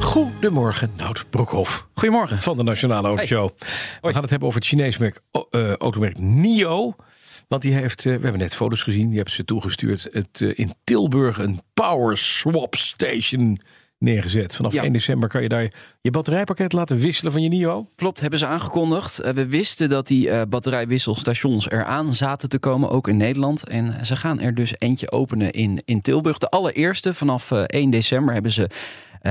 Goedemorgen, Nout Broekhoff Goedemorgen. van de Nationale Autoshow. We gaan het hebben over het Chinese merk, eh, automerk NIO. Want die heeft, eh, we hebben net foto's gezien, die hebben ze toegestuurd. Het, eh, in Tilburg een power swap station neergezet. Vanaf Ja. 1 december kan je daar je batterijpakket laten wisselen van je NIO. Klopt, hebben ze aangekondigd. We wisten dat die batterijwisselstations eraan zaten te komen, ook in Nederland. En ze gaan er dus eentje openen in, in Tilburg. De allereerste, vanaf eh, 1 december hebben ze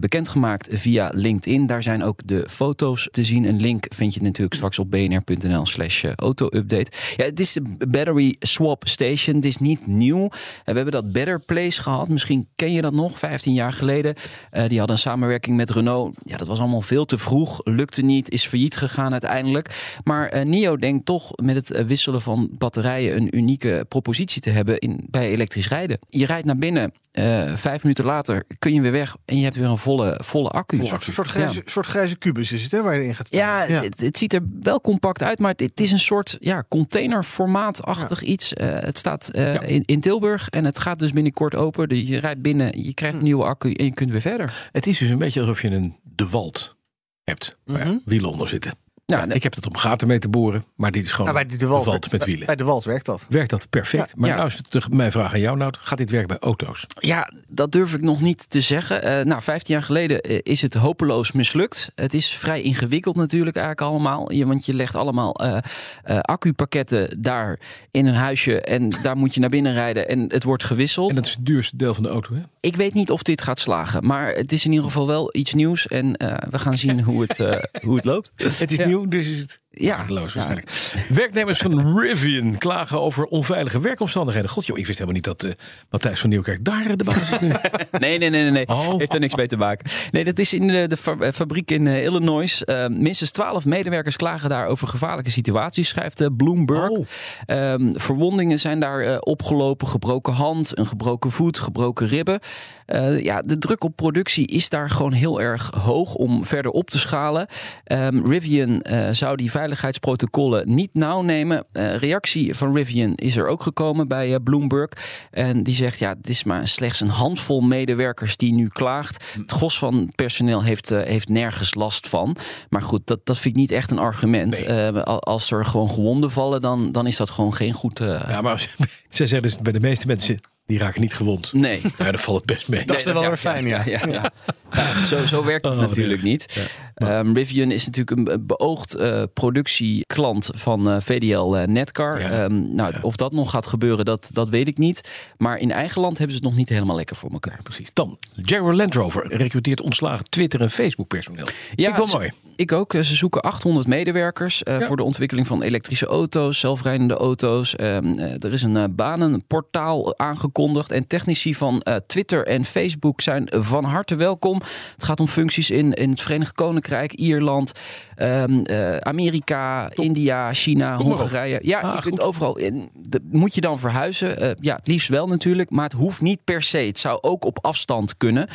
bekendgemaakt via LinkedIn. Daar zijn ook de foto's te zien. Een link vind je natuurlijk straks op bnr.nl slash eh, auto-update. Ja, het is de Battery Swap Station. Het is niet nieuw. Eh, we hebben dat Better Place gehad. Misschien ken je dat nog, 15 jaar geleden. Eh, die hadden een samenwerking met Renault. Ja, dat was allemaal veel te vroeg. Lukte niet, is failliet gegaan uiteindelijk. Maar eh, NIO denkt toch met het eh, wisselen van batterijen een unieke propositie te hebben in, bij elektrisch rijden. Je rijdt naar binnen, eh, vijf minuten later kun je weer weg en je hebt weer een volle, volle accu. Een soort, soort, grijze, soort grijze kubus is het, hè, waar je in gaat Ja, staan. Het, het ziet er wel compact uit, maar het is een soort ja, containerformaatachtig iets. Eh, het staat eh, Ja. in, in Tilburg en het gaat dus binnenkort open. Dus je rijdt binnen, je krijgt een nieuwe accu en je kunt weer verder. Het is dus een beetje alsof je een De Walt hebt. Waar Mhm. wielen onder zitten. Ja, Ja, ik heb het om gaten mee te boren, maar dit is gewoon Nou, bij de Walt, Walt met wielen. Bij de Walt werkt dat. Werkt dat perfect? maar Ja. nou is het mijn vraag aan jou, Nout. Gaat dit werken bij auto's? Ja, dat durf ik nog niet te zeggen. Eh, nou, 15 jaar geleden eh, is het hopeloos mislukt. Het is vrij ingewikkeld natuurlijk eigenlijk allemaal. Je, want je legt allemaal eh eh, accupakketten daar in een huisje en daar moet je naar binnen rijden en het wordt gewisseld. En dat is het duurste deel van de auto, hè? Ik weet niet of dit gaat slagen, maar het is in ieder geval wel iets nieuws en eh, we gaan zien hoe het, eh, hoe het loopt. Het is Ja. nieuw, dus is het Ja. waardeloos Ja. waarschijnlijk. Werknemers van Rivian klagen over onveilige werkomstandigheden. God joh, ik wist helemaal niet dat eh, Matthijs van Nieuwkerk daar eh, de baas is nu. Nee, nee, nee, nee. nee. Oh. Heeft er niks mee te maken. Nee, dat is in de, de eh, fabriek in eh, Illinois. Eh, minstens twaalf medewerkers klagen daar over gevaarlijke situaties, schrijft eh, Bloomberg. Oh. Ehm, verwondingen zijn daar eh, opgelopen. Gebroken hand, een gebroken voet, gebroken ribben. Eh, ja, de druk op productie is daar gewoon heel erg hoog om verder op te schalen. Ehm, Rivian eh, zou die veiligheidsprotocollen niet nauw nemen. Eh, reactie van Rivian is er ook gekomen bij eh, Bloomberg. En die zegt, ja, het is maar slechts een handvol medewerkers die nu klaagt. Het gros van personeel heeft, eh, heeft nergens last van. Maar goed, dat, dat vind ik niet echt een argument. Nee. Als er gewoon gewonden vallen, dan, dan is dat gewoon geen goed... Ja, maar zij zeggen dus bij de meeste mensen, die raken niet gewond. Nee. Ja, dan valt het best mee. Dat is dan wel weer fijn, ja. Ja, ja. Ja, zo, zo werkt het Oh, natuurlijk niet. Ehm, Rivian is natuurlijk een beoogd eh, productieklant van eh, VDL eh, Netcar. Ja. Ehm, nou, Ja. Of dat nog gaat gebeuren, dat, dat weet ik niet. Maar in eigen land hebben ze het nog niet helemaal lekker voor elkaar. Precies. Dan, Jaguar Land Rover recruteert ontslagen Twitter en Facebook personeel. Ja, ik wel mooi. Ik ook. Ze zoeken 800 medewerkers eh, Ja. voor de ontwikkeling van elektrische auto's, zelfrijdende auto's. Ehm, eh, er is een banenportaal En technici van eh, Twitter en Facebook zijn van harte welkom. Het gaat om functies in, in het Verenigd Koninkrijk, Ierland, ehm, eh, Amerika, India, China, Kom. Hongarije. Ja, Ah, je kunt goed. overal. in. De- moet je dan verhuizen? Eh, ja, het liefst wel natuurlijk. Maar het hoeft niet per se. Het zou ook op afstand kunnen.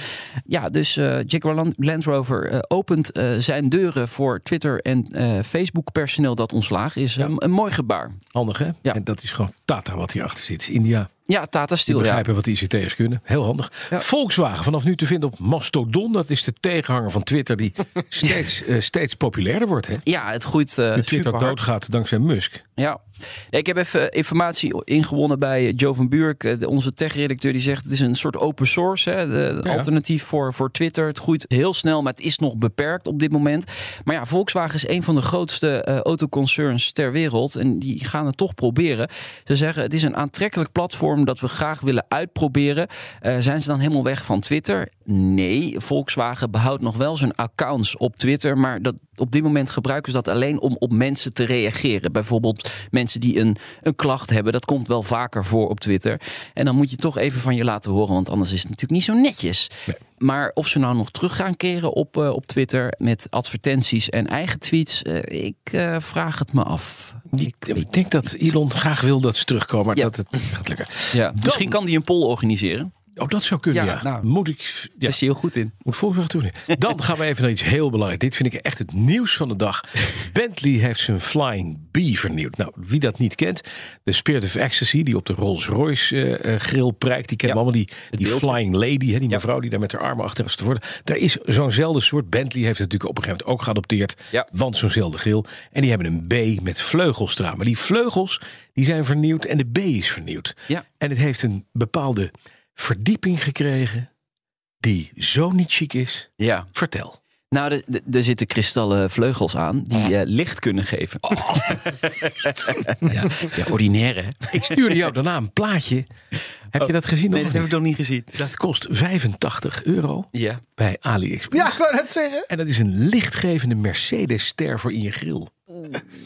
Ja, dus eh Jaguar Land, Rover opent zijn deuren voor Twitter en Facebook personeel dat ontslagen is. Ja. Een, een mooi gebaar. Handig, hè? Ja. En dat is gewoon Tata wat hierachter zit. India. Ja, Tata Die Steel. Ja. begrijpen wat de ICT'ers kunnen. Heel handig. Ja. Volkswagen vanaf nu te vinden op Mastodon. Dat is de tegenhanger van Twitter die steeds, steeds populairder wordt. Hè? ja, het groeit eh Nu Twitter super hard. doodgaat dankzij Musk. Ja. Ik heb even informatie ingewonnen bij Joe van Buurk, eh, onze tech-redacteur. Die zegt het is een soort open source, hè, de, Ja. alternatief voor, voor Twitter. Het groeit heel snel, maar het is nog beperkt op dit moment. Maar ja, Volkswagen is een van de grootste eh, autoconcerns ter wereld. En die gaan het toch proberen. Ze zeggen het is een aantrekkelijk platform dat we graag willen uitproberen. Eh, zijn ze dan helemaal weg van Twitter? Nee, Volkswagen behoudt nog wel zijn accounts op Twitter. Maar dat, op dit dit moment gebruiken ze dat alleen om op mensen te reageren. Bijvoorbeeld mensen die een, een klacht hebben. Dat komt wel vaker voor op Twitter. En dan moet je toch even van je laten horen, want anders is het natuurlijk niet zo netjes. Maar of ze nou nog terug gaan keren op, uh, op Twitter met advertenties en eigen tweets, uh, ik uh, vraag het me af. Ik, ik, denk dat Elon graag wil dat ze terugkomen, maar Ja. dat het gaat lukken. Ja, Dan- misschien kan die een poll organiseren. Oh, dat zou kunnen, ja. Ja, nou, Moet ik... Ja, Daar is hij heel goed in. moet voorzorg doen. Dan gaan we even naar iets heel belangrijks. Dit vind ik echt het nieuws van de dag. Bentley heeft zijn Flying B vernieuwd. Nou, wie dat niet kent, de Spirit of Ecstasy, die op de Rolls-Royce eh, eh, grill prijkt. Die kennen Ja, allemaal, die, die. Flying Lady, hè, die mevrouw die daar met haar armen achter is te worden. Daar is zo'nzelfde soort. Bentley heeft het natuurlijk op een gegeven moment ook geadopteerd. Want zo'nzelfde grill. En die hebben een B met vleugels eraan. Maar die vleugels, die zijn vernieuwd en de B is vernieuwd. Ja. En het heeft een bepaalde verdieping gekregen die zo niet chic is. Ja. Vertel. Nou, de- de- er zitten kristallen vleugels aan die eh, licht kunnen geven. ja, ja, ordinaire. hè? Ik stuurde jou daarna een plaatje. Heb je dat gezien? Nee, dat heb ik niet? nog niet gezien. Dat kost 85 euro Ja. bij AliExpress. Ja, ik wou net zeggen. En dat is een lichtgevende Mercedes-ster voor in je grill.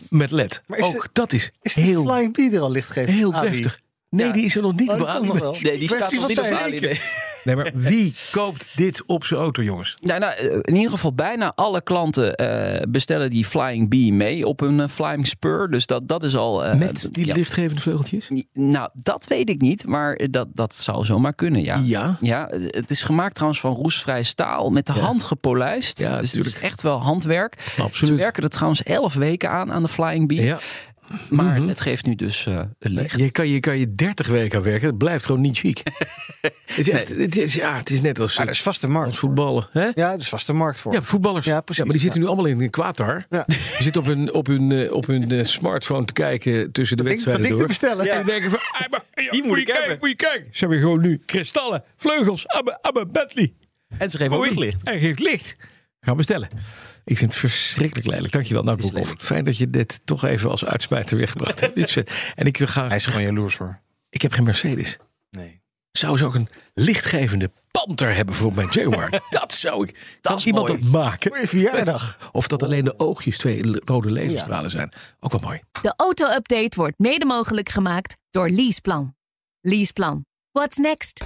Met LED. Maar is Ook de- dat is, Is de heel, Flying Bee er al lichtgever? heel Ali? deftig. Nee, Ja. die is er nog niet Oh, op. Nee, die staat nog niet op nee. Nee, maar wie koopt dit op zijn auto, jongens? Nou, nou, eh, in ieder geval bijna alle klanten eh, bestellen die Flying Bee mee op hun eh, Flying Spur. Dus dat, dat is al... eh, Met die ja. lichtgevende vleugeltjes? Nou, dat weet ik niet, maar dat, dat zou zomaar kunnen, ja. Ja. Ja, het is gemaakt trouwens van roestvrij staal, met de Ja. hand gepolijst. Ja, dus het is echt wel handwerk. Ze Absoluut. werken er trouwens elf weken aan, aan de Flying Bee. Ja. Maar Mhm. het geeft nu dus eh, een licht. Je kan, je kan je 30 weken aan werken. Het blijft gewoon niet chic. het, is echt, het, is, ja, het is net als, Ja, er is vaste markt. als voetballen. Hè? Ja, er is vaste markt voor. Ja, voetballers. Ja, precies, maar die zitten ja. nu allemaal in een kwatar. Ja. Die zitten op hun, op hun, eh, op hun eh, smartphone te kijken tussen de Dat ding- dat wedstrijden ding te door. bestellen. En die denken van, ah, maar, ja, Die moet ik je kijken, hebben. moet je kijken. Ze hebben gewoon nu kristallen, vleugels, abbe, abbe, Bentley. En ze geven ook Oei, nog licht. Hij geeft licht. Gaan bestellen. Ik vind het verschrikkelijk lelijk. Dankjewel, nou Broekhoff. Fijn dat je dit toch even als uitsmijter weergebracht hebt. Dit vet. En ik wil graag... Hij is gewoon jaloers hoor. Ik heb geen Mercedes. Nee. Zou ze ook een lichtgevende panter hebben voor mijn Jaguar? dat zou ik. Kan is iemand mooi. dat maken? Voor je verjaardag. Of dat alleen de oogjes twee rode laserstralen zijn. Ook wel mooi. De auto-update wordt mede mogelijk gemaakt door Leaseplan. Leaseplan. What's next?